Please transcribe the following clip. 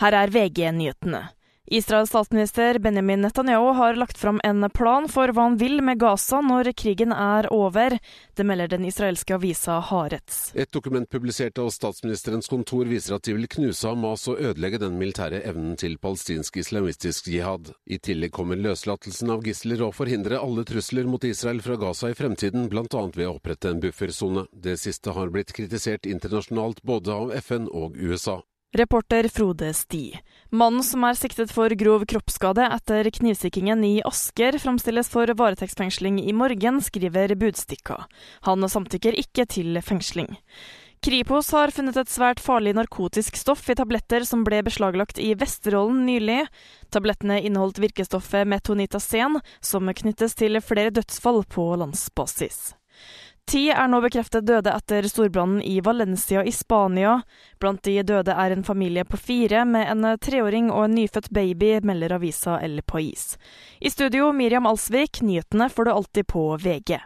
Her er VG-nyhetene. Israels statsminister Benjamin Netanyahu har lagt fram en plan for hva han vil med Gaza når krigen er over. Det melder den israelske avisa Haaretz. Et dokument publisert av statsministerens kontor viser at de vil knuse Hamas og ødelegge den militære evnen til palestinsk islamistisk jihad. I tillegg kommer løslatelsen av gisler og forhindre alle trusler mot Israel fra Gaza i fremtiden, bl.a. ved å opprette en buffersone. Det siste har blitt kritisert internasjonalt både av FN og USA. Reporter Frode Sti. Mannen som er siktet for grov kroppsskade etter knivstikkingen i Asker, framstilles for varetektsfengsling i morgen, skriver Budstikka. Han samtykker ikke til fengsling. Kripos har funnet et svært farlig narkotisk stoff i tabletter som ble beslaglagt i Vesterålen nylig. Tablettene inneholdt virkestoffet metonitasen, som knyttes til flere dødsfall på landsbasis. Ti er nå bekreftet døde etter storbrannen i Valencia i Spania. Blant de døde er en familie på fire med en treåring og en nyfødt baby, melder avisa El Pais. I studio Miriam Alsvik, nyhetene får du alltid på VG.